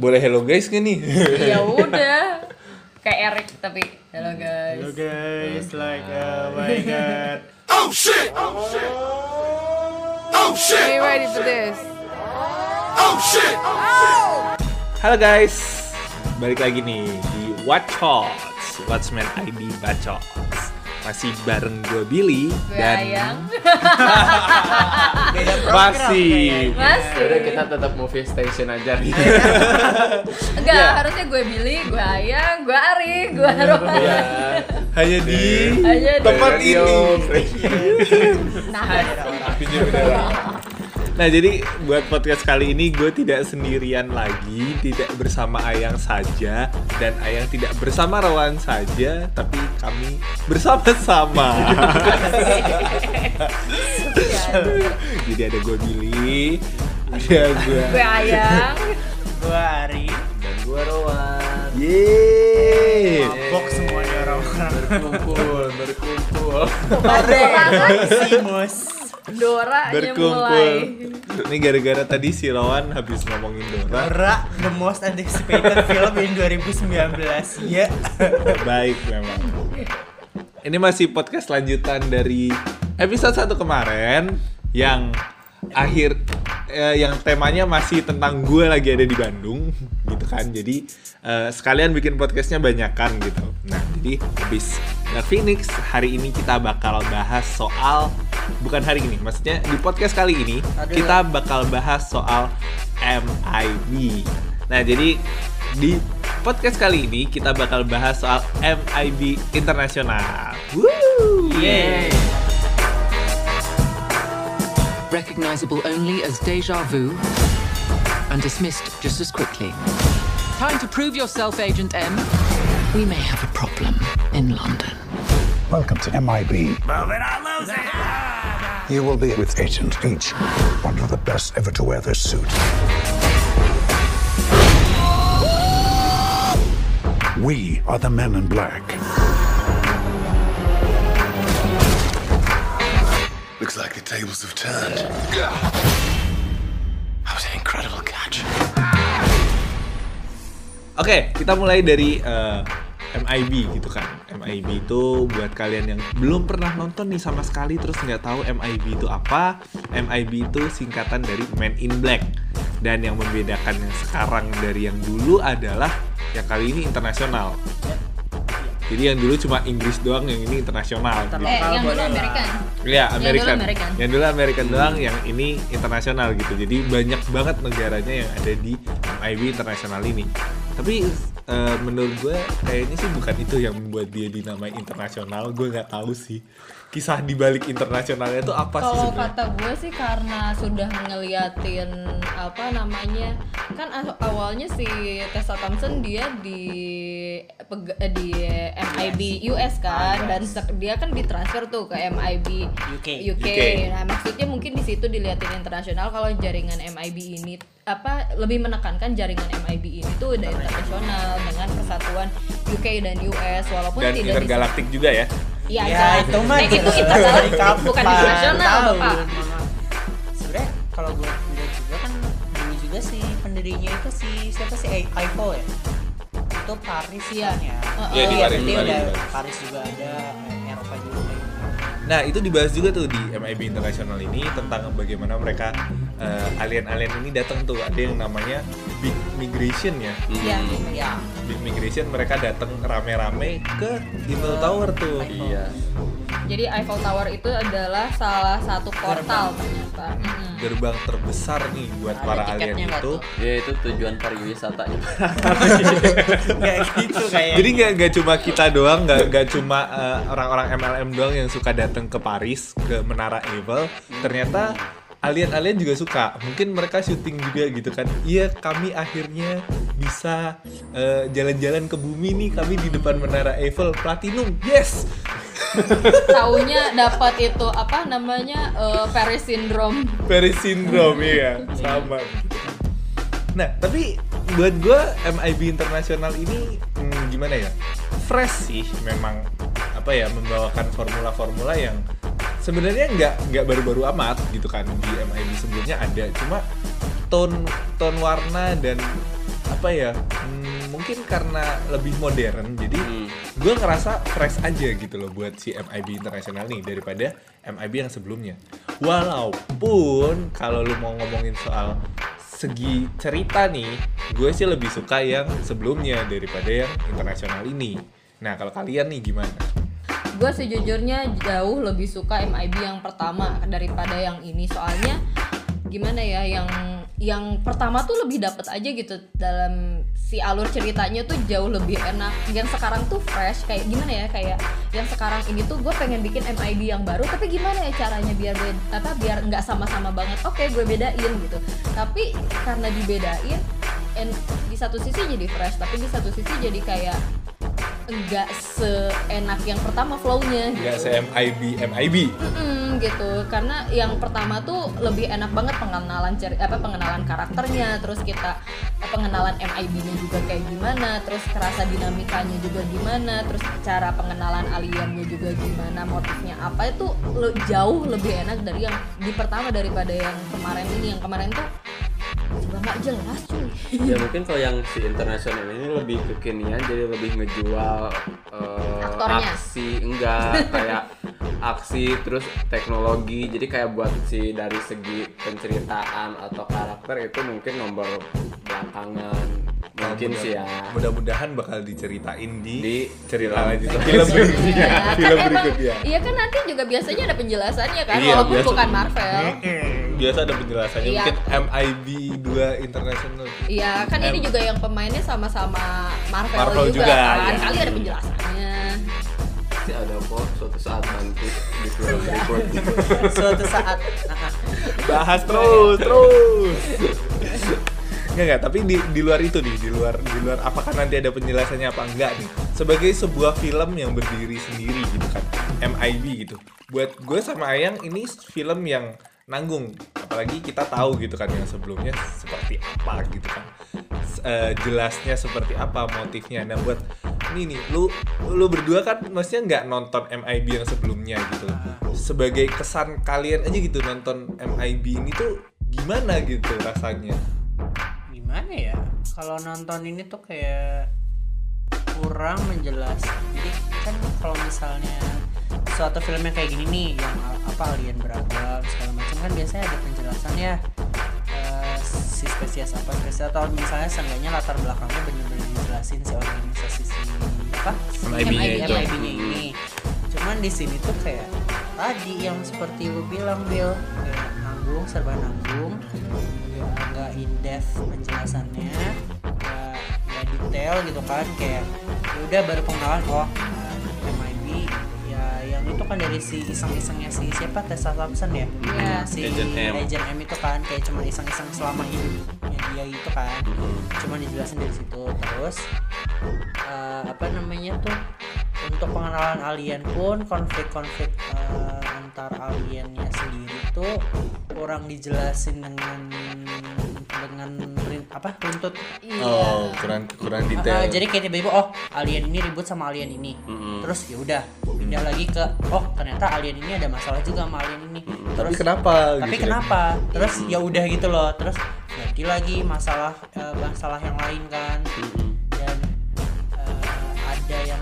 Boleh hello guys gak nih? ya udah kayak Eric tapi hello guys Hello guys, like oh my god. Are you ready for this? Halo guys, balik lagi nih di What Shots, Watchman ID Bacots. Masih bareng gue Billy dan ayang. Beda program masih. masih. Udah kita tetap movie station aja nih. enggak Ya. harusnya gue Billy gue ayang gue Ari gue Rohan. Iya. hanya di Hanya di- tempat ini. nah Nah jadi buat podcast kali ini gue tidak sendirian lagi, tidak bersama Ayang saja dan Ayang tidak bersama Rowan saja, tapi kami bersama-sama. jadi ada gue Billy, ada gue gue ayang Gua Ari. Dan gua Rowan. Yeay. Mabok semuanya orang-orang. Berkumpul, berkumpul. Kan Simus. Dora Berkumpul. Ini gara-gara tadi si Rowan habis ngomongin Dora. Dora, the most anticipated film in 2019. Ya. Baik memang. Ini masih podcast lanjutan dari episode 1 kemarin yang akhir eh, yang temanya masih tentang gue lagi ada di Bandung gitu kan. Jadi eh, sekalian bikin podcastnya banyakan gitu. Nah, jadi habis Dark Phoenix hari ini kita bakal bahas soal bukan hari ini, maksudnya di podcast kali ini kita bakal bahas soal MIB. Nah, jadi di podcast kali ini kita bakal bahas soal MIB internasional. Woo! Yeay. Recognizable only as deja vu and dismissed just as quickly. Time to prove yourself, Agent M. We may have a problem in London. Welcome to MIB. You will be with Agent H, one of the best ever to wear this suit. We are the men in black. Looks like the tables have turned. That was an incredible catch. Oke, kita mulai dari eh, MIB gitu kan. MIB itu buat kalian yang belum pernah nonton nih sama sekali terus nggak tahu MIB itu apa. MIB itu singkatan dari Men in Black. Dan yang membedakan yang sekarang dari yang dulu adalah yang kali ini internasional. Jadi yang dulu cuma Inggris doang, yang ini internasional. gitu. eh yang dulu American Iya, Yang American. dulu American. Yang dulu American doang, yang ini internasional gitu. Jadi banyak banget negaranya yang ada di MIB internasional ini. Tapi eh, menurut gue kayaknya sih bukan itu yang membuat dia dinamai internasional. Gue nggak tahu sih kisah di balik internasionalnya itu apa sih kalau kata gue sih karena sudah ngeliatin apa namanya kan aw- awalnya si Tessa Thompson dia di eh, di MIB US kan dan se- dia kan ditransfer tuh ke MIB UK. UK. UK. Nah maksudnya mungkin di situ diliatin internasional kalau jaringan MIB ini apa lebih menekankan jaringan MIB ini tuh udah internasional dengan persatuan UK dan US walaupun Dan tidak di- intergalaktik juga ya. Iya, Ya, itu mah Nah, itu internasional, Kapan bukan internasional, Bapak. Sebenarnya kalau gue lihat juga kan dulu juga sih pendirinya itu si siapa sih Ivo ya? Itu Paris Iya. kan ya. Heeh. Iya, di Paris, berarti di Paris, udah di Paris. Paris juga ada, Eropa juga ada. Nah itu dibahas juga tuh di MIB Internasional ini tentang bagaimana mereka eh, alien-alien ini datang tuh ada yang namanya Big Migration ya. Iya. Ya. Big Migration mereka datang rame-rame ke Eiffel Tower tuh. Iya. Jadi Eiffel Tower itu adalah salah satu portal ternyata. Mm-mm. Gerbang terbesar nih buat Ada para alien itu. tuh? Ya itu tujuan pariwisatanya. Kayak gitu kayak. Jadi nggak nggak cuma kita doang, nggak nggak cuma eh, orang-orang MLM doang yang suka datang ke Paris ke Menara Eiffel. Ternyata alien-alien juga suka. Mungkin mereka syuting juga gitu kan. Iya, kami akhirnya bisa eh, jalan-jalan ke bumi nih. Kami di depan Menara Eiffel platinum. Yes. Taunya dapat itu apa namanya eh, Paris syndrome. Paris syndrome ya, sama. Nah, tapi buat gue MIB internasional ini hmm, gimana ya? Fresh sih memang apa ya membawakan formula-formula yang sebenarnya nggak nggak baru-baru amat gitu kan di MIB sebelumnya ada. Cuma tone tone warna dan apa ya hmm, mungkin karena lebih modern jadi Hmm. gue ngerasa fresh aja gitu loh buat si MIB internasional nih daripada MIB yang sebelumnya. Walaupun kalau lu mau ngomongin soal segi cerita nih gue sih lebih suka yang sebelumnya daripada yang internasional ini. Nah kalau kalian nih gimana gue sejujurnya jauh lebih suka MIB yang pertama daripada yang ini. Soalnya gimana ya yang yang pertama tuh lebih dapet aja gitu. Dalam si alur ceritanya tuh jauh lebih enak. Yang sekarang tuh fresh kayak gimana ya kayak yang sekarang ini tuh gue pengen bikin MIB yang baru. Tapi gimana ya caranya biar gue apa biar nggak sama-sama banget. Oke gue bedain gitu. Tapi karena dibedain and di satu sisi jadi fresh tapi di satu sisi jadi kayak enggak seenak yang pertama flow-nya nggak gitu. se MIB MIB Mm, gitu. Karena yang pertama tuh lebih enak banget pengenalan ceri apa pengenalan karakternya terus kita pengenalan MIB-nya juga kayak gimana terus kerasa dinamikanya juga gimana terus cara pengenalan aliennya juga gimana motifnya apa itu le- jauh lebih enak dari yang di pertama daripada yang kemarin ini. Yang kemarin tuh juga nggak jelas cuy. Ya mungkin kalau yang si internasional ini lebih kekinian jadi lebih ngejual eh, Aktornya. aksi enggak kayak aksi terus teknologi jadi kayak buat si dari segi penceritaan atau karakter itu mungkin nomor belakangan mungkin Mudah- sih ya. Mudah-mudahan bakal diceritain di, Di cerita lanjutan film berikutnya. Iya, kan film berikutnya. iya kan nanti juga biasanya ada penjelasannya kan Iya, walaupun biasa. bukan Marvel. Biasa ada penjelasannya Iya. mungkin MIB 2 internasional Iya kan ini Em- juga yang pemainnya sama-sama Marvel, Marvel juga, juga, kan iya. kali ada penjelasannya. pasti ada kok suatu saat nanti di film Iya. berikutnya. suatu saat. Bahas terus terus Enggak tapi di, di luar itu nih, di luar di luar apakah nanti ada penjelasannya apa enggak nih. Sebagai sebuah film yang berdiri sendiri gitu kan, MIB gitu. Buat gue sama Ayang ini film yang nanggung, apalagi kita tahu gitu kan yang sebelumnya seperti apa gitu kan. Eh, jelasnya seperti apa motifnya. Nah, buat ini nih, lu lu berdua kan maksudnya nggak nonton MIB yang sebelumnya gitu. Sebagai kesan kalian aja gitu nonton MIB ini tuh gimana gitu rasanya? Gimana ya? Kalau nonton ini tuh kayak kurang menjelaskan. Jadi kan kalau misalnya suatu film yang kayak gini nih yang apa alien beragam segala macam kan biasanya ada penjelasan ya eh, si spesies apa spesies atau misalnya seenggaknya latar belakangnya bener-bener dijelasin si organisasi si apa MIB-nya. MIB-nya ini. Cuman di sini tuh kayak tadi yang seperti lu bilang Bill kayak nanggung serba nanggung. Nggak nggak in depth penjelasannya. Nggak nggak detail gitu kan. Kayak ya udah baru pengenalan oh MIB ya yang itu kan dari si iseng-isengnya si siapa? Tessa Thompson ya? Iya. si Agent M. Agent M itu kan. Kayak cuma iseng-iseng selama hidupnya dia gitu kan. Cuma dijelasin dari situ. Terus eh, apa namanya tuh untuk pengenalan alien pun konflik-konflik eh, antar aliennya sendiri tuh kurang dijelasin dengan dengan rin- apa runtut Iya. Oh, kurang kurang Ah, detail. jadi kayak tiba-tiba oh alien ini ribut sama alien ini Mm-mm. terus ya udah pindah lagi ke oh ternyata alien ini ada masalah juga sama alien ini tapi terus kenapa tapi gitu? kenapa terus ya udah gitu loh terus ganti lagi masalah eh, masalah yang lain kan Mm-mm.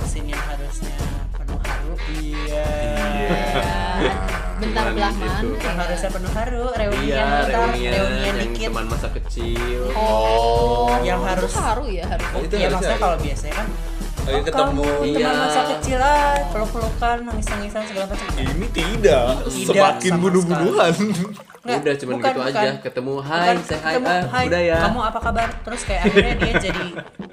Ada yang yang harusnya penuh haru iya Bentar Cuman belah gitu. mana yang ya? harusnya penuh haru reunian iya bentar reunian reunian yang dikit teman masa kecil Oh, Yang itu harus- haru ya harus. Oh, itu ya harusnya maksudnya ya? kalau biasanya kan oh, ketemu. kamu Iya. teman masa kecil ah peluk-pelukan nangis-nangisan segala macam Ini tidak, Tidak semakin bunuh-bunuhan. Nggak, udah cuman bukan, gitu bukan. aja ketemu hai Bukan, say hai ketemu, ah "Hai, udah ya kamu apa kabar terus kayak akhirnya dia jadi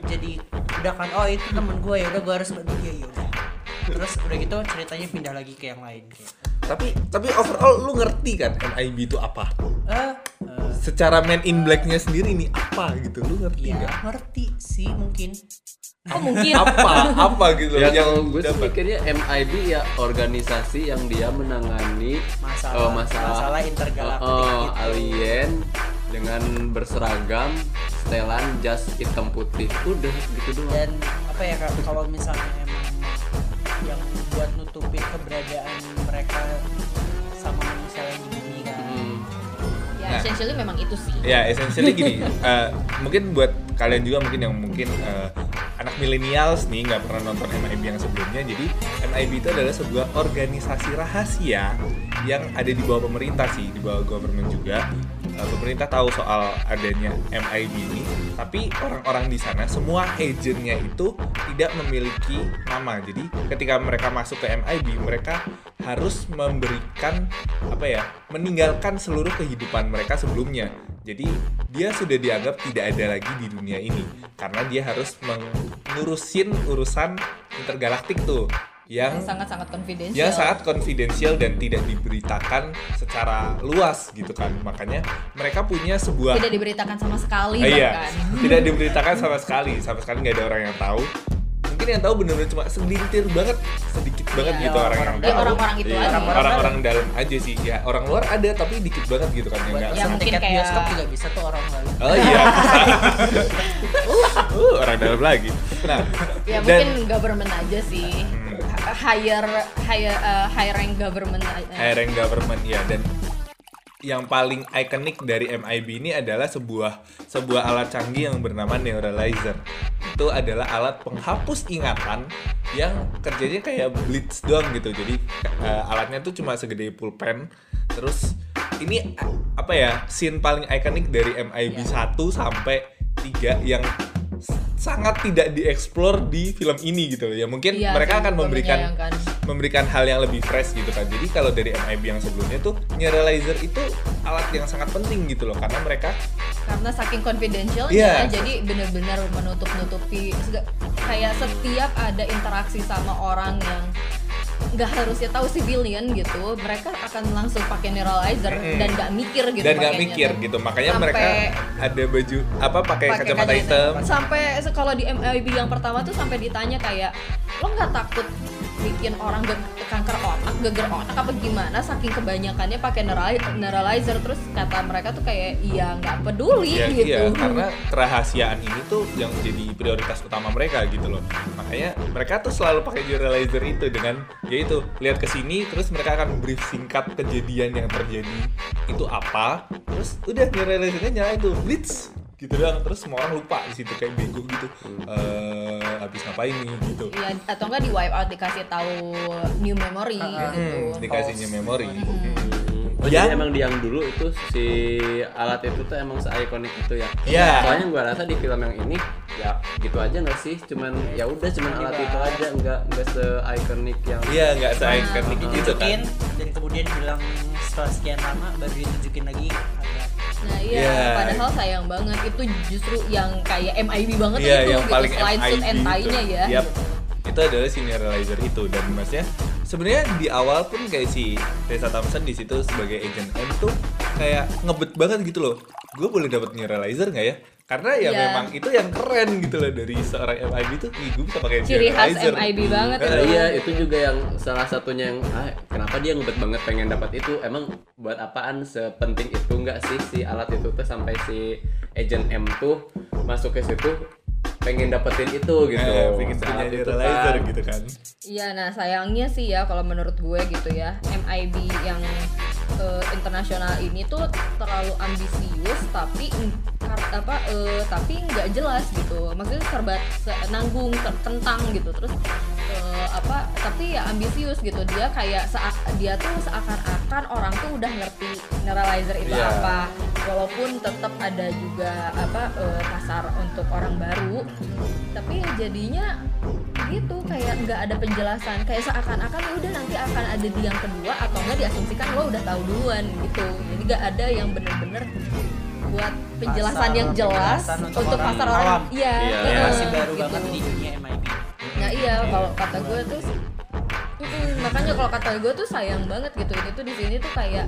jadi udah kan oh itu temen gue ya udah gue harus bantu dia ya udah terus udah gitu ceritanya pindah lagi ke yang lain kayak tapi tapi overall lu ngerti kan MIB itu apa? eh eh, Secara Man in Black-nya sendiri nih apa gitu? Lu ngerti ya nggak? ngerti sih mungkin Oh mungkin. Apa? Apa gitu ya yang gue sih mikirnya MIB ya organisasi yang dia menangani masalah eh, masalah, masalah intergalaktik eh, gitu. alien dengan berseragam setelan jas hitam putih udah gitu doang dan apa ya Kak, kalau misalnya emang yang buat nutupin keberadaan mereka sama manusia lain di bumi kan Hmm. Ya, Nah, essentially memang itu sih Ya, essentially gini, eh, mungkin buat kalian juga mungkin yang mungkin eh, anak millennials nih nggak pernah nonton MIB yang sebelumnya. Jadi MIB itu adalah sebuah organisasi rahasia yang ada di bawah pemerintah sih, di bawah government juga. Eh, pemerintah tahu soal adanya MIB ini, tapi orang-orang di sana semua agentnya itu tidak memiliki nama. Jadi ketika mereka masuk ke MIB, mereka harus memberikan apa ya, meninggalkan seluruh kehidupan mereka sebelumnya. Jadi dia sudah dianggap tidak ada lagi di dunia ini karena dia harus mengurusin urusan intergalaktik tuh yang sangat-sangat confidential yang sangat konfidensial dan tidak diberitakan secara luas gitu kan. Makanya mereka punya sebuah tidak diberitakan sama sekali Ah, iya, tidak diberitakan sama sekali, sama sekali nggak ada orang yang tahu. Mungkin yang tahu benar-benar cuma segelintir banget, sedikit banget Iya, gitu orang yang Ya, tahu. orang-orang itu Iya, aja Orang-orang dalam aja sih, ya orang luar ada tapi dikit banget gitu kan yang nggak Ya, mungkin tiket kayak- bioskop juga bisa tuh orang lain Oh iya. uh, orang dalam lagi. Nah, ya dan mungkin government aja sih Hmm. higher higher uh, high rank government aja. high rank government ya dan yang paling ikonik dari MIB ini adalah sebuah sebuah alat canggih yang bernama neuralizer. Itu adalah alat penghapus ingatan yang kerjanya kayak blitz doang gitu. Jadi eh, alatnya tuh cuma segede pulpen. Terus ini apa ya? Scene paling ikonik dari MIB 1 sampai 3 yang sangat tidak dieksplor di film ini gitu loh. Ya mungkin Iya, mereka akan memberikan memberikan hal yang lebih fresh gitu kan. Jadi kalau dari MIB yang sebelumnya tuh neuralizer itu alat yang sangat penting gitu loh karena mereka karena saking confidentialnya Iya. jadi benar-benar menutup-nutupi kayak setiap ada interaksi sama orang yang nggak harusnya tahu civilian gitu mereka akan langsung pakai neuralizer Mm-mm. dan nggak mikir gitu dan nggak mikir tuh. gitu. Makanya Sampai- mereka ada baju apa pakai kacamata hitam. sampai kalau di MIB yang pertama tuh sampai ditanya kayak lo nggak takut bikin orang kanker otak geger otak apa gimana saking kebanyakannya pakai neurali- neuralizer terus kata mereka tuh kayak iya nggak peduli Iya, gitu iya, karena kerahasiaan ini tuh yang jadi prioritas utama mereka gitu loh. Makanya mereka tuh selalu pakai neuralizer itu dengan yaitu lihat ke sini terus mereka akan brief singkat kejadian yang terjadi itu apa, terus udah neuralizernya nyala itu blitz gitu doang. Terus semua orang lupa di situ kayak bego gitu. Eh habis ngapain nih gitu. Iya, atau enggak di wipe out dikasih tahu new memory gitu. Hmm, dikasihnya memori Oh, Yang- jadi emang di yang dulu itu si alat itu tuh emang se-ikonik itu ya. Iya. Soalnya gua rasa di film yang ini ya gitu aja nggak sih? Cuman ya udah cuman alat itu aja nggak nggak se-ikonik yang iya nggak se-ikonik gitu ditunjukin kan dan kemudian bilang setelah sekian lama baru ditunjukin lagi Nah iya, Iya. padahal sayang banget itu justru yang kayak MIB banget Iya, itu yang gitu paling selain suit MIB and tie-nya itu. ya. Yap. Itu adalah si neuralizer itu dan maksudnya sebenarnya di awal pun kayak si Tessa Thompson di situ sebagai agent M tuh kayak ngebet banget gitu loh. Gue boleh dapat neuralizer nggak ya? Karena ya Iya. memang itu yang keren gitu loh dari seorang MIB tuh, ih gue bisa pakai Ciri khas. MIB banget Eh, itu. iya itu juga yang salah satunya yang ah, kenapa dia ngebet banget pengen dapat itu emang buat apaan sepenting itu nggak sih si alat itu tuh sampai si agent M tuh masuk ke situ pengen dapetin itu gitu Eh, pengen punya itu kan. gitu kan. Iya, nah sayangnya sih ya kalau menurut gue gitu ya, MIB yang eh, internasional ini tuh terlalu ambisius tapi apa eh, tapi nggak jelas gitu. Maksudnya serba se- nanggung, ter- kentang gitu. Terus eh, apa tapi ya ambisius gitu. Dia kayak dia tuh seakan-akan orang tuh udah ngerti neuralizer itu Iya. apa. Walaupun tetap ada juga apa eh, pasar untuk orang baru. Tapi ya jadinya gitu kayak nggak ada penjelasan kayak seakan-akan ya udah nanti akan ada di yang kedua atau enggak diasumsikan lo udah tahu duluan gitu jadi nggak ada yang bener-bener buat penjelasan Pasar, yang jelas penjelasan untuk, untuk orang pasar orang iya Iya. heeh, masih baru gitu. banget di dunia MIB nah iya kalau kata gue tuh Mm-mm, makanya kalau kata gue tuh sayang banget gitu ini tuh di sini tuh kayak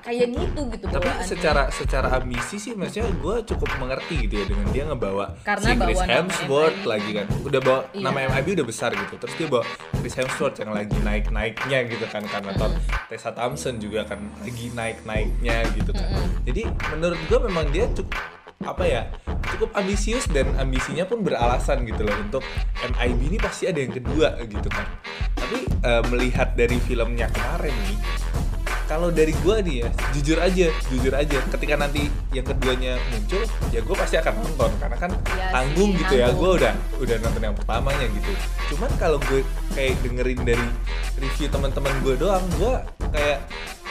kayak gitu gitu Tapi bawaannya. secara secara ambisi sih maksudnya gue cukup mengerti gitu ya dengan dia ngebawa Karena si Chris Hemsworth lagi kan. Udah bawa Iya. nama MIB udah besar gitu. Terus dia bawa Chris Hemsworth yang lagi naik-naiknya gitu kan karena Thor Tessa Thompson juga kan lagi naik-naiknya gitu kan. Jadi menurut gue memang dia cukup apa ya cukup ambisius dan ambisinya pun beralasan gitu loh untuk MIB ini pasti ada yang kedua gitu kan tapi eh, melihat dari filmnya kemarin nih kalau dari gua nih ya jujur aja jujur aja. Ketika nanti yang keduanya muncul ya gue pasti akan nonton. Karena kan Iya tanggung sih, gitu ya gue udah udah nonton yang pertamanya gitu. Cuman kalau gue kayak dengerin dari review teman-teman gue doang gue kayak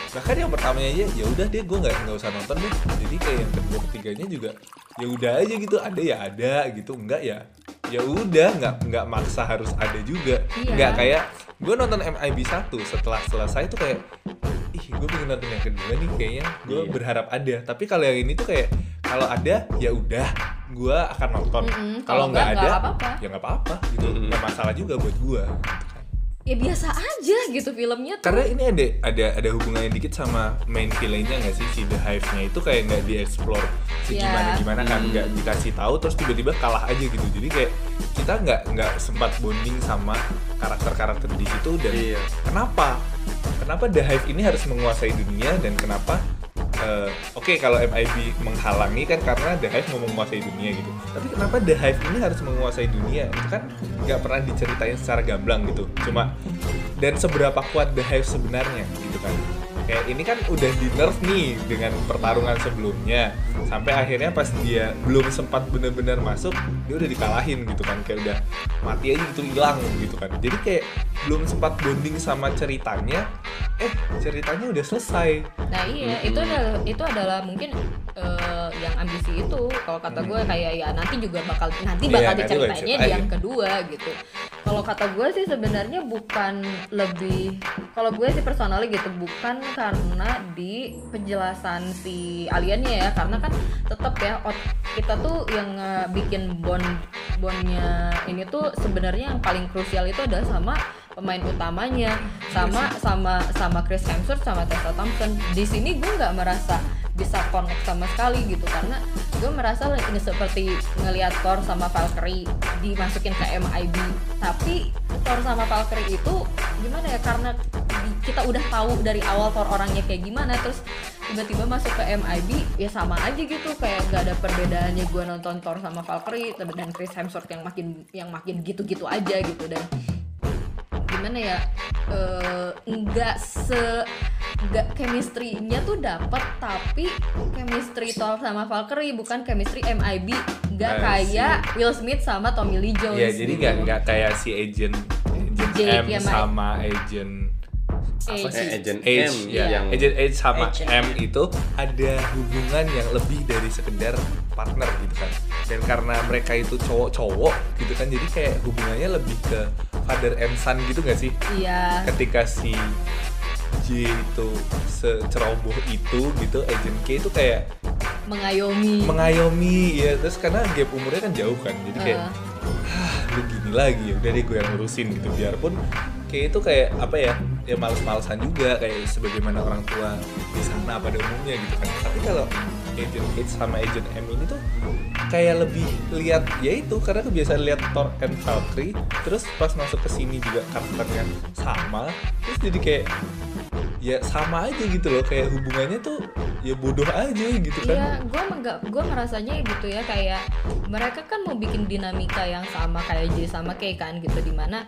bahkan yang pertamanya aja ya udah deh gue nggak nggak usah nonton deh. Jadi kayak yang kedua ketiganya juga ya udah aja gitu ada ya ada gitu enggak ya ya udah nggak nggak maksa harus ada juga. Iya. nggak kayak gue nonton MIB 1 setelah selesai tuh kayak ih gue pengen nonton yang kedua nih kayaknya. Gue Iya. berharap ada. Tapi kalau yang ini tuh kayak kalau ada ya udah. Gue akan nonton. Mm-mm, kalau kalau nggak ada nggak apa-apa. ya nggak apa-apa gitu. Nggak masalah juga buat gue ya biasa aja gitu filmnya tuh. Karena ini ada ada ada hubungannya dikit sama main villainnya nggak sih? Si The Hive-nya itu kayak nggak dieksplor Iya. gimana gimana kan nggak dikasih tahu terus tiba-tiba kalah aja gitu. Jadi kayak kita nggak nggak sempat bonding sama karakter-karakter di situ dan Iya. kenapa kenapa The Hive ini harus menguasai dunia dan kenapa eh, oke kalau MIB menghalangi kan karena The Hive mau menguasai dunia gitu. Tapi kenapa The Hive ini harus menguasai dunia? Itu kan nggak pernah diceritain secara gamblang gitu. Cuma dan seberapa kuat The Hive sebenarnya gitu kan kayak ini kan udah di nerf nih dengan pertarungan sebelumnya. Sampai akhirnya pas dia belum sempat benar-benar masuk dia udah dikalahin gitu kan. Kayak udah mati aja gitu hilang gitu kan. Jadi kayak belum sempat bonding sama ceritanya eh ceritanya udah selesai. Nah iya itu adalah itu adalah mungkin eh, yang ambisi itu. Kalau kata gue kayak ya nanti juga bakal nanti Iya, bakal nanti diceritainnya di yang kedua gitu. Kalau kata gue sih sebenarnya bukan lebih kalau gue sih personalnya gitu bukan karena di penjelasan si aliennya ya karena kan tetap ya ot- kita tuh yang bikin bond bondnya ini tuh sebenarnya yang paling krusial itu adalah sama pemain utamanya sama sama sama Chris Hemsworth sama Tessa Thompson. Di sini gue nggak merasa bisa connect sama sekali gitu karena gue merasa ini seperti ngelihat Thor sama Valkyrie dimasukin ke MIB tapi Thor sama Valkyrie itu gimana ya karena kita udah tahu dari awal Thor orangnya kayak gimana terus tiba-tiba masuk ke MIB ya sama aja gitu. Kayak nggak ada perbedaannya gue nonton Thor sama Valkyrie dan Chris Hemsworth yang makin yang makin gitu-gitu aja gitu. Dan gimana ya eh, nggak se nggak chemistry-nya tuh dapat tapi chemistry Thor sama Valkyrie bukan chemistry MIB nggak Ah, kayak Will Smith sama Tommy Lee Jones ya jadi gitu. nggak nggak kayak si agent agent Jake M ya, sama agent apa H. sih Eh, agent H, M ya. yang agent H sama Agent M itu ada hubungan yang lebih dari sekedar partner gitu kan. Dan karena mereka itu cowok-cowok gitu kan jadi kayak hubungannya lebih ke father and son gitu gak sih? Iya. Ketika si J itu seceroboh itu gitu agent K itu kayak mengayomi. Mengayomi ya terus karena gap umurnya kan jauh kan jadi kayak Eh, ah lu gini lagi ya udah deh gue yang ngurusin gitu. Biarpun kayak itu kayak apa ya ya males-malesan juga kayak sebagaimana orang tua di sana pada umumnya gitu kan. Tapi kalau agent H sama agent M ini tuh kayak lebih lihat ya itu karena kebiasaan lihat Thor and Valkyrie terus pas masuk ke sini juga karakternya sama terus jadi kayak ya sama aja gitu loh kayak hubungannya tuh ya bodoh aja gitu kan. Iya, gue enggak, gue ngerasanya gitu ya kayak mereka kan mau bikin dinamika yang sama kayak J sama K kan gitu di mana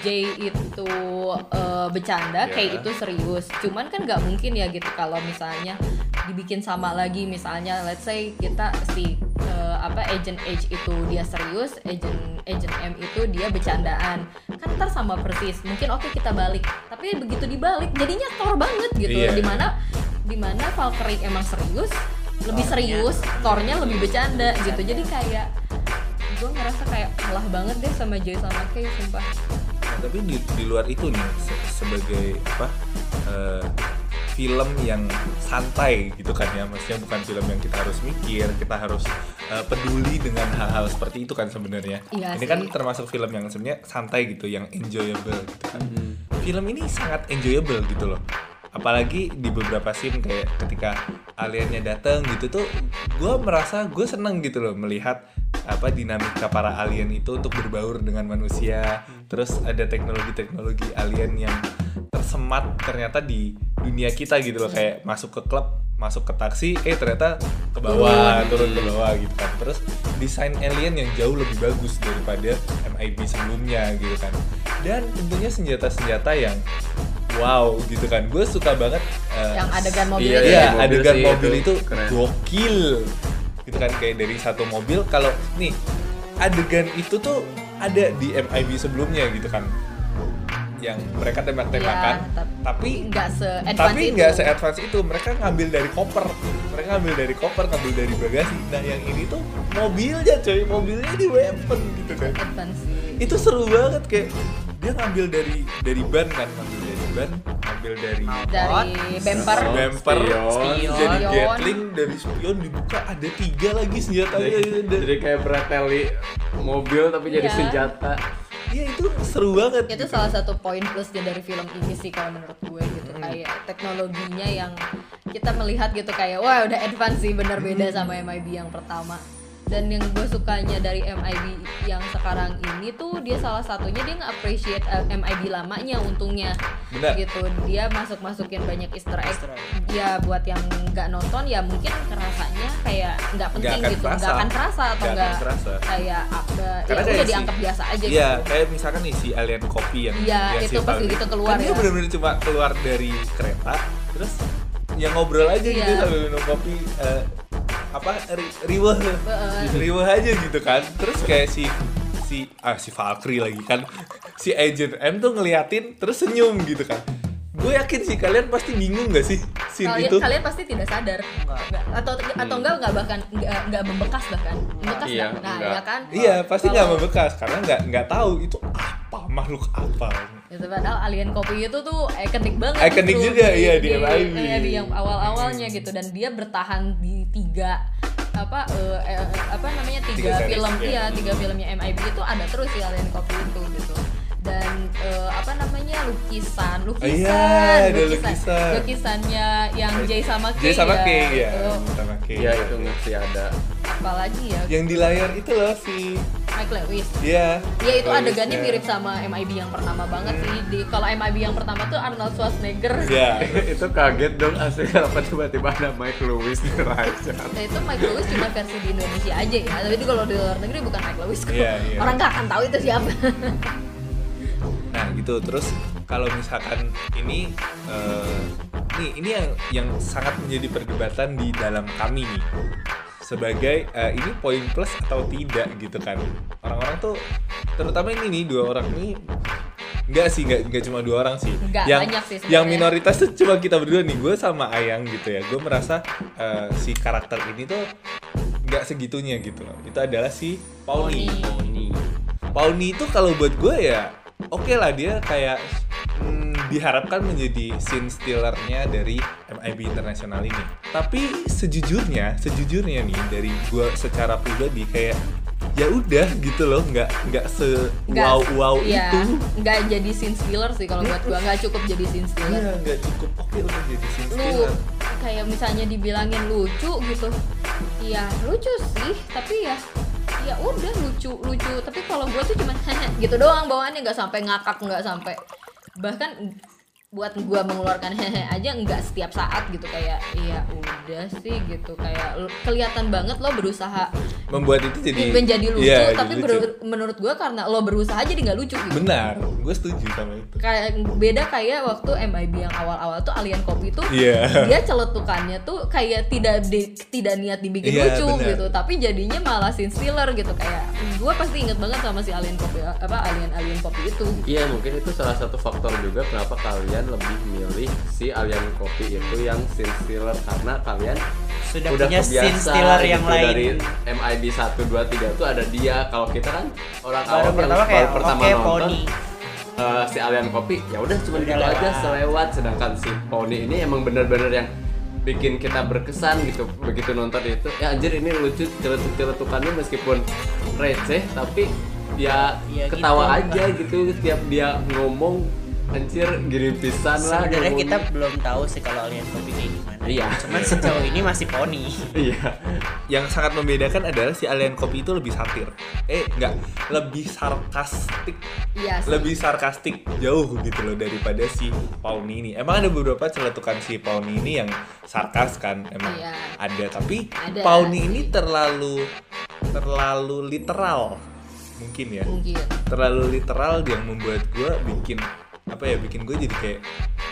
J itu eh, bercanda, K Ya. itu serius. Cuman kan nggak mungkin ya gitu kalau misalnya dibikin sama lagi misalnya let's say kita si eh, apa agent H itu dia serius, agent agent M itu dia bercandaan. Kan ntar sama persis. Mungkin oke kita balik, tapi begitu dibalik jadinya Thor banget gitu. Iya. Di mana di mana Valkyrie emang serius lebih serius Thornya lebih bercanda gitu jadi kayak gue ngerasa kayak kalah banget deh sama Joy sama Kay sumpah Nah, tapi di, di luar itu nih se- sebagai apa eh, film yang santai gitu kan ya maksudnya bukan film yang kita harus mikir kita harus eh, peduli dengan hal-hal seperti itu kan sebenarnya. Iya ini sih. kan termasuk film yang sebenarnya santai gitu yang enjoyable gitu kan. Film ini sangat enjoyable gitu loh apalagi di beberapa scene kayak ketika aliennya datang gitu tuh gue merasa gue seneng gitu loh melihat apa dinamika para alien itu untuk berbaur dengan manusia. Terus ada teknologi-teknologi alien yang tersemat ternyata di dunia kita gitu loh. Kayak masuk ke klub masuk ke taksi eh ternyata ke bawah turun ke bawah gitu kan. Terus desain alien yang jauh lebih bagus daripada MIB sebelumnya gitu kan. Dan tentunya senjata-senjata yang wow gitu kan gue suka banget eh, yang adegan mobil Iya, itu Iya, ya. mobil adegan sih mobil itu itu, keren. gokil. Gitu kan kayak dari satu mobil kalau nih adegan itu tuh ada di MIB sebelumnya gitu kan. Yang mereka tembak-tembakan, Iya, tap- tapi nggak se-advance tapi nggak se-advance itu. Mereka ngambil dari koper. Mereka ngambil dari koper, ngambil dari bagasi. Nah, yang ini tuh mobilnya coy, mobilnya di weapon gitu kan advance itu seru banget kayak dia ngambil dari dari ban kan ngambil ban ngambil dari dari bumper Oh, bumper spion. jadi gatling dari spion dibuka ada tiga lagi senjatanya. Jadi, jadi kayak preteli mobil tapi jadi Iya. senjata. Iya itu seru banget. Itu salah satu poin plusnya dari film ini sih kalau menurut gue gitu. Kayak teknologinya yang kita melihat gitu kayak wah udah advance sih bener beda sama MIB yang pertama dan yang gue sukanya dari MIB yang sekarang ini tuh dia salah satunya dia nge-appreciate eh, MIB lamanya untungnya Benar. gitu dia masuk masukin banyak Easter egg Easter egg. ya buat yang nggak nonton ya mungkin kerasanya kayak nggak penting akan gitu nggak akan kerasa atau Nggak kayak apa ya Karena kayak udah si- dianggap biasa aja Iya, gitu kayak misalkan nih si alien kopi yang Iya, yang itu si pas begitu keluar kan dia ya. bener-bener cuma keluar dari kereta terus yang ngobrol aja gitu Iya. sambil minum kopi eh, apa ri- riweh. Heeh. riweh aja gitu kan. Terus kayak si si ah si Valkyrie lagi kan. Si Agent M tuh ngeliatin terus senyum gitu kan. Gue yakin sih kalian pasti bingung gak sih scene kalian itu? kalian pasti tidak sadar. Nggak. atau atau enggak enggak bahkan enggak, enggak membekas bahkan. Membekas Iya, nggak? nah enggak. ya kan? Iya pasti nggak Kalau- membekas karena nggak nggak tahu itu apa makhluk apa Gitu, padahal alien kopi itu tuh ikonik banget Ikonik gitu juga, iya, di MIB. iya, di yang awal-awalnya gitu dan dia bertahan di tiga apa eh, eh, apa namanya tiga, Tiga series, film iya. iya tiga filmnya MIB itu ada terus si alien kopi itu gitu dan eh, apa namanya lukisan lukisan iya, ada lukisan. lukisannya yang Jay sama Kay Jay sama ya, Kay ya gitu. sama Kay ya itu ngasih ada apalagi ya yang di layar itu loh si Mike Lewis Iya. Ya itu Lewis, adegannya ya. mirip sama MIB yang pertama banget sih. Di kalau MIB yang pertama tuh Arnold Schwarzenegger. Iya. itu kaget dong asli kenapa tiba-tiba ada Mike Lewis di Raja Nah itu Mike Lewis cuma versi di Indonesia aja ya. Tapi itu kalau di luar negeri bukan Mike Lewis kok. Iya, iya. Orang gak akan tahu itu siapa. Nah gitu terus kalau misalkan ini eh, nih ini yang yang sangat menjadi perdebatan di dalam kami nih sebagai eh, ini poin plus atau tidak gitu kan orang-orang tuh terutama ini nih dua orang ini Enggak sih, enggak, enggak cuma dua orang sih. Nggak, yang banyak sih yang minoritas tuh cuma kita berdua nih, gue sama Ayang gitu ya. Gue merasa eh, si karakter ini tuh nggak segitunya gitu. Itu adalah si. Pauni. Pauni itu kalau buat gue ya oke lah dia kayak hmm, diharapkan menjadi scene stealernya dari MIB internasional ini. Tapi sejujurnya, sejujurnya nih dari gue secara pribadi kayak ya udah gitu loh, nggak nggak se wow wow iya, itu. Nggak jadi scene stealer sih kalau buat gua. Nggak cukup jadi scene stealer. Iya nggak cukup oke untuk jadi scene Lu stealer. kayak misalnya dibilangin lucu gitu. Iya lucu sih, tapi ya ya udah lucu lucu. Tapi kalau gua tuh cuman gitu doang bawaannya. Nggak sampai ngakak nggak sampai bahkan buat gua mengeluarkan hehe aja nggak setiap saat gitu kayak iya udah sih gitu kayak kelihatan banget lo berusaha Membuat itu jadi menjadi lucu Iya, tapi jadi ber- menurut gua karena lo berusaha jadi nggak lucu gitu benar, gue setuju sama itu. kayak beda kayak waktu MIB yang awal-awal tuh alien kopi tuh Iya. dia celetukannya tuh kayak tidak di- tidak niat dibikin Iya, lucu benar. gitu tapi jadinya malah scene stealer gitu kayak gue pasti inget banget sama si alien kopi apa alien alien kopi itu gitu. Iya mungkin itu salah satu faktor juga kenapa kalian lebih milih si alien kopi itu yang scene stealer karena kalian Sudah udah punya kebiasa scene stealer yang gitu lain. dari MIB 1 2 3 itu ada dia kalau kita kan orang Baru awam yang pertama baru kayak, pertama oke, nonton Pony. eh, si alien kopi ya udah cuma gitu lewat. aja selewat sedangkan si Pony ini emang bener-bener yang bikin kita berkesan gitu begitu nonton itu ya anjir ini lucu celetuk-celetukannya meskipun receh tapi ya Ya ketawa gitu. aja gitu setiap dia ngomong anjir gini pisan lah Sebenarnya kita belum tahu sih kalau alien kopi kayak gimana. Iya. Cuman sejauh ini masih poni. iya Yang sangat membedakan adalah si alien kopi itu lebih satir. Eh, enggak, lebih sarkastik. iya sih. Lebih sarkastik jauh gitu loh daripada si Pauni ini. Emang ada beberapa celetukan si Pauni ini yang sarkas kan, emang Iya. ada. Tapi Ada Pauni sih. ini terlalu terlalu literal mungkin ya mungkin terlalu literal yang membuat gue bikin apa ya bikin gue jadi kayak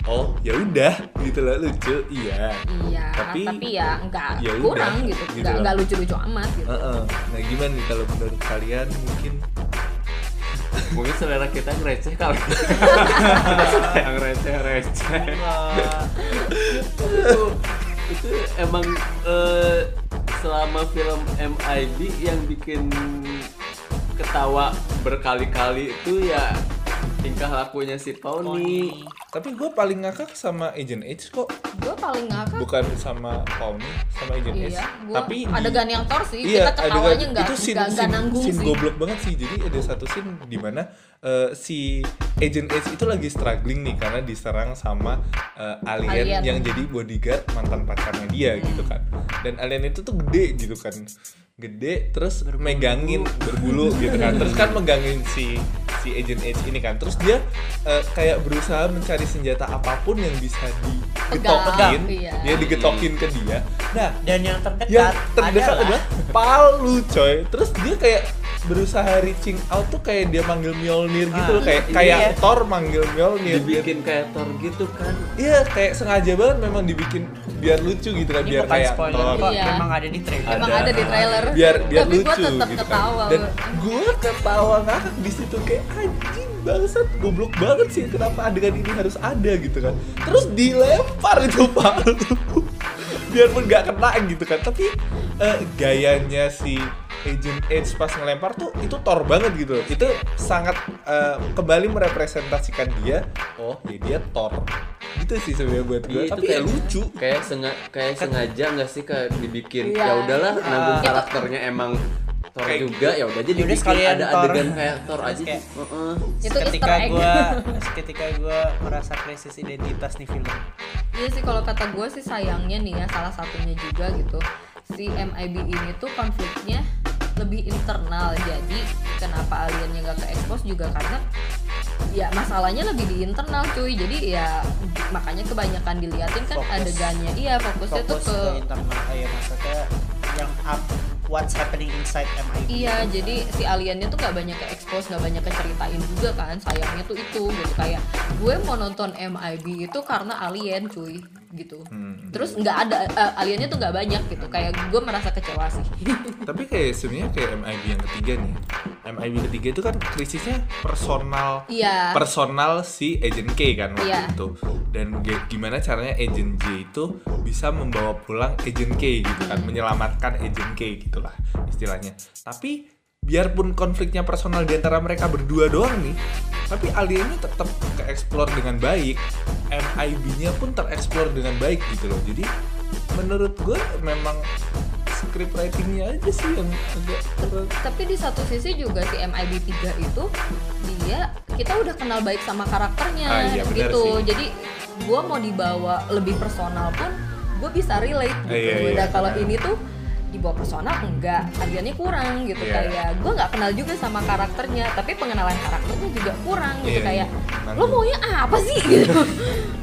oh ya udah gitu loh lucu iya. Iya, Tapi- tapi, ya enggak ya udah, kurang gitu, gitu enggak lucu-lucu amat gitu. Heeh. nah gimana nih kalau menurut kalian mungkin? Mungkin selera kita receh kali. Yang receh receh itu itu emang eh, selama film MIB yang bikin ketawa berkali-kali itu ya tingkah lakunya si Tony. Tapi gue paling ngakak sama Agent H kok. Gue paling ngakak. Bukan sama Pauni sama Agent H. Iya, gua tapi di- adegan yang Thor sih, iya, kita ketawanya adegan- nggak itu scene, nggak nggak scene- nanggung scene sih. goblok banget sih. Jadi ada satu scene di mana eh, si Agent H itu lagi struggling nih karena diserang sama eh, alien, Alien. yang jadi bodyguard mantan pacarnya dia gitu kan. Dan alien itu tuh gede gitu kan. Gede terus megangin berbulu gitu kan. Terus kan megangin si si Agent H ini kan terus dia eh, kayak berusaha mencari senjata apa pun yang bisa digetokin Pegang, iya. dia digetokin ke dia nah dan yang terdekat, yang terdekat adalah adalah palu coy terus dia kayak berusaha reaching out tuh kayak dia manggil Mjolnir gitu loh kayak iya. kayak Thor manggil Mjolnir dibikin kayak Thor gitu kan iya kayak sengaja banget memang dibikin biar lucu gitu kan ini biar kayak spoiler Thor kok Iya. memang ada di trailer Emang ada. ada di trailer. biar biar Tapi lucu tetap gitu ketawa. kan dan gue ketawa ngakak di situ kayak anjing bangsat goblok banget sih. Kenapa adegan ini harus ada gitu kan? Terus dilempar itu palu biarpun nggak kena gitu kan. Tapi eh, gayanya si Agent Edge pas ngelempar tuh itu Thor banget gitu. Loh. itu sangat eh, kembali merepresentasikan dia. Oh ya dia Thor. Gitu sih sebenarnya buat gue Iya, tapi ya lucu. kayak senga kayak sengaja nggak sih kayak dibikin? Iya. ya udahlah nanggung Itu- karakternya emang Thor Kayak- juga ya udah jadi bikin sekalian ada Thor. adegan kayak Thor aja Kayak- Heeh. Itu ketika gua ketika gua merasa krisis identitas nih film. Iya sih kalau kata gue sih sayangnya nih ya salah satunya juga gitu. Si MIB ini tuh konfliknya lebih internal. Jadi kenapa aliennya nggak ke expose juga karena ya masalahnya lebih di internal cuy. Jadi ya makanya kebanyakan diliatin kan Fokus. adegannya. Iya fokusnya tuh fokus ke ke internal. Ya maksudnya yang up what's happening inside MIB Iya, jadi si aliennya tuh gak banyak ke expose, gak banyak keceritain juga kan. Sayangnya tuh itu gitu kayak gue mau nonton MIB itu karena alien cuy gitu. Hmm. Terus nggak ada eh, aliennya tuh nggak banyak gitu. Kayak gue merasa kecewa sih. tapi kayak sebenarnya kayak MIB yang ketiga nih MIB ketiga itu kan krisisnya personal Iya. personal si Agent K kan waktu Iya. itu dan gimana caranya Agent J itu bisa membawa pulang Agent K gitu kan menyelamatkan Agent K gitulah istilahnya tapi biarpun konfliknya personal di antara mereka berdua doang nih tapi aliennya tetap ke-explore dengan baik MIB-nya pun tereksplor dengan baik gitu loh jadi menurut gue memang script writingnya aja sih yang agak kurang Tapi di satu sisi juga si MIB 3 itu dia kita udah kenal baik sama karakternya Ah, iya, gitu. sih. Jadi gue mau dibawa lebih personal pun gue bisa relate gitu. Ah, iya, iya, Beda kalau ini tuh dibawa personal enggak, aliannya kurang gitu. Iya. kayak gue nggak kenal juga sama karakternya, tapi pengenalan karakternya juga kurang gitu. Iya, kayak lo maunya apa sih? Gitu.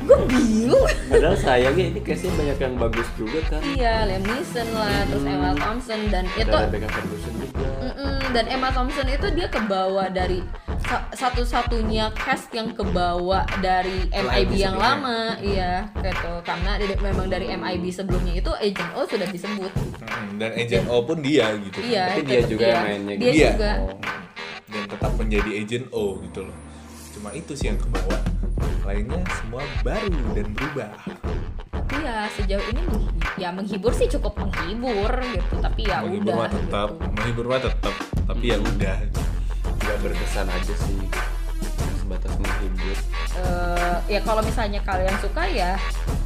Gue bingung. padahal sayangnya ini case banyak yang bagus juga kan iya, Liam Neeson lah, terus Emma Thompson dan itu ada Rebecca Ferguson juga Mm-mm, dan Emma Thompson itu dia kebawa dari sa- satu-satunya cast yang kebawa dari MIB yang sebelumnya. lama, iya gitu. Karena memang dari MIB sebelumnya itu Agent O sudah disebut. Mm, dan Agent O pun dia gitu Iya, Tapi dia juga yang mainnya Dia gitu. Iya. juga. Oh. dan tetap menjadi Agent O gitu loh cuma itu sih yang kebawa lainnya semua baru dan berubah Tapi ya sejauh ini ya menghibur sih cukup menghibur gitu. Tapi ya menghibur udah. mah tetap gitu. menghibur mah tetap tapi ya udah nggak berkesan aja sih sebatas menghibur Eh, ya kalau misalnya kalian suka ya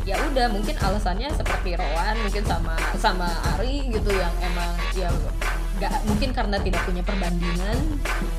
ya udah mungkin alasannya seperti Rowan mungkin sama sama Ari gitu yang emang ya nggak mungkin karena tidak punya perbandingan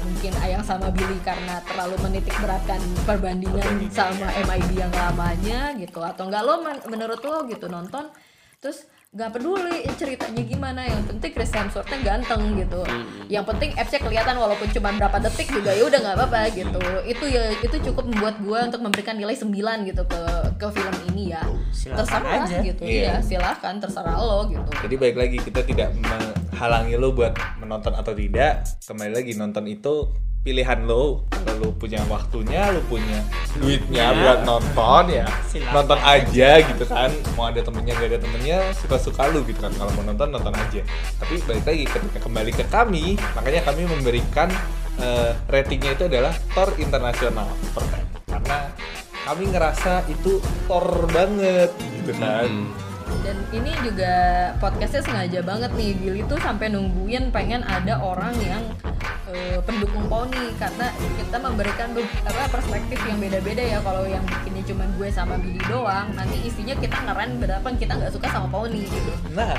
mungkin Ayang sama Billy karena terlalu menitik beratkan perbandingan sama MIB yang lamanya gitu atau enggak lo men- menurut lo gitu nonton terus nggak peduli ceritanya gimana yang penting Chris Hemsworthnya ganteng gitu. Yang penting F-nya kelihatan walaupun cuma berapa detik juga ya udah nggak apa-apa gitu. Itu ya itu cukup membuat gue untuk memberikan nilai 9 gitu ke ke film ini ya. Silakan terserah aja. gitu. Iya. iya silahkan terserah lo gitu. Jadi baik lagi kita tidak me- menghalangi lo buat menonton atau tidak kembali lagi nonton itu pilihan lo kalau lo punya waktunya lo punya duitnya buat nonton ya Silakan. nonton aja gitu kan. Mau ada temennya gak ada temennya suka suka lo gitu kan. Kalau mau nonton nonton aja. Tapi balik lagi ketika kembali ke kami makanya kami memberikan eh, ratingnya itu adalah Thor internasional. Per karena kami ngerasa itu Thor banget gitu kan dan ini juga podcastnya sengaja banget nih Billy tuh sampai nungguin pengen ada orang yang eh, pendukung poni karena kita memberikan be- apa perspektif yang beda-beda ya kalau yang bikinnya cuma gue sama Billy doang nanti isinya kita ngeren berapa kita nggak suka sama poni gitu nah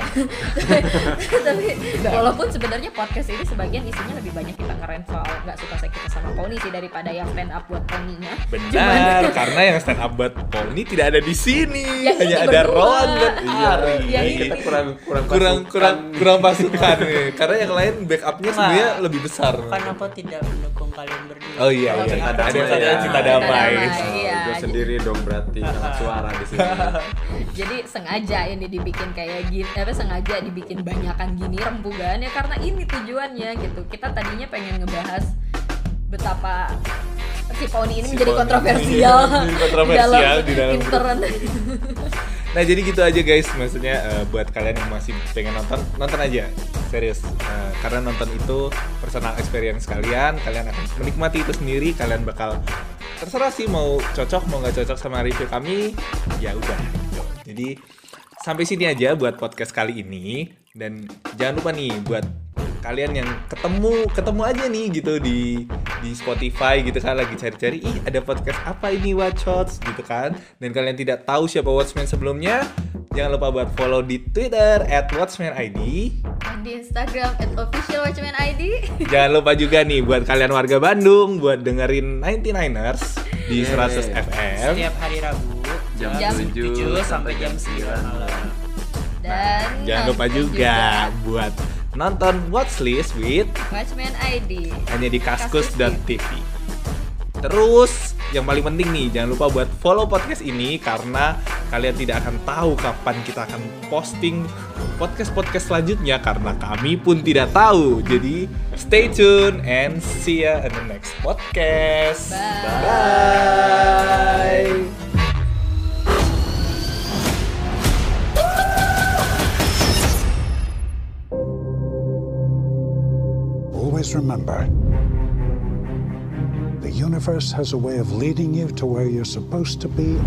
tapi walaupun sebenarnya podcast ini sebagian isinya lebih banyak kita ngeren soal nggak suka saya kita sama poni sih daripada yang stand up buat poninya Benar, karena yang stand up buat poni tidak ada di sini. Yang Hanya ini ada berdua. Ron dan Iya, Ari. yang ini kita kurang kurang kurang pasukan. kurang kurang pasukan nih. Karena yang lain backupnya sebenarnya Wah. lebih besar. Kan aku tidak mendukung kalian berdua. Oh iya, iya. yang damai ada ya. cinta damai. damai. Iya. Gue sendiri dong berarti sangat suara di sini. jadi sengaja ini dibikin kayak gini apa sengaja dibikin banyakan gini rembugan ya karena ini tujuannya gitu kita tadinya pengen ngebahas betapa si poni ini Si menjadi poni kontroversial kontroversial di dalam internet Nah jadi gitu aja guys, maksudnya eh, buat kalian yang masih pengen nonton, nonton aja, serius. Eh, karena nonton itu personal experience kalian, kalian akan menikmati itu sendiri, kalian bakal terserah sih mau cocok mau nggak cocok sama review kami, ya udah. Jadi sampai sini aja buat podcast kali ini. Dan jangan lupa nih buat kalian yang ketemu ketemu aja nih gitu di di Spotify gitu. Kan lagi cari-cari ih ada podcast apa ini Watchots gitu kan. Dan kalian tidak tahu siapa Watchman sebelumnya jangan lupa buat follow di Twitter @watchmanid Dan di Instagram at official watchman ID jangan lupa juga nih buat kalian warga Bandung buat dengerin 99ers di 100 FM Setiap hari Rabu Jam Jam 7 sampai jam 9 malam. dan jangan lupa nonton juga buat nonton Watchlist with watchman ID hanya di kaskus.tv. Terus yang paling penting nih jangan lupa buat follow podcast ini karena kalian tidak akan tahu kapan kita akan posting podcast-podcast selanjutnya karena kami pun tidak tahu. Jadi stay tune and see ya in the next podcast. Bye. Bye. Always remember the universe has a way of leading you to where you're supposed to be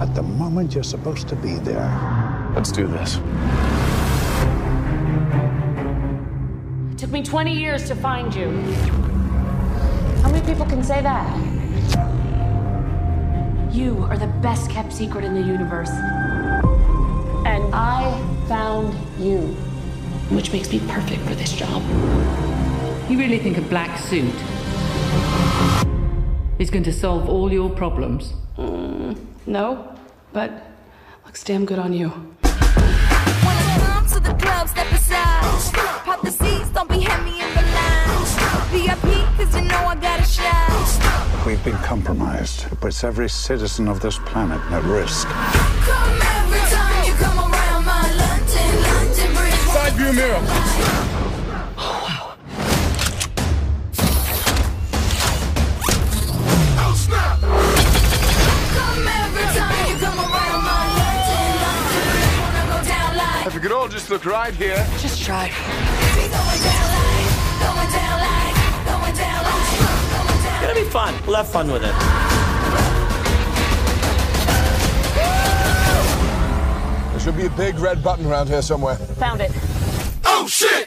at the moment you're supposed to be there. Let's do this. It took me 20 years to find you. How many people can say that? You are the best kept secret in the universe. And I found you, which makes me perfect for this job. You really think a black suit is going to solve all your problems? Mm, no, but looks damn good on you. When I come to the club, step aside. Pop the seats, don't be heavy in the line. VIP, cause you know I got a shine. We've been compromised. It puts every citizen of this planet at risk. Come every time you come around my London, London Bridge. Side view mirror. Could all just look right here. Just try. It'll be fun. We'll have fun with it. There should be a big red button around here somewhere. Found it. Oh shit!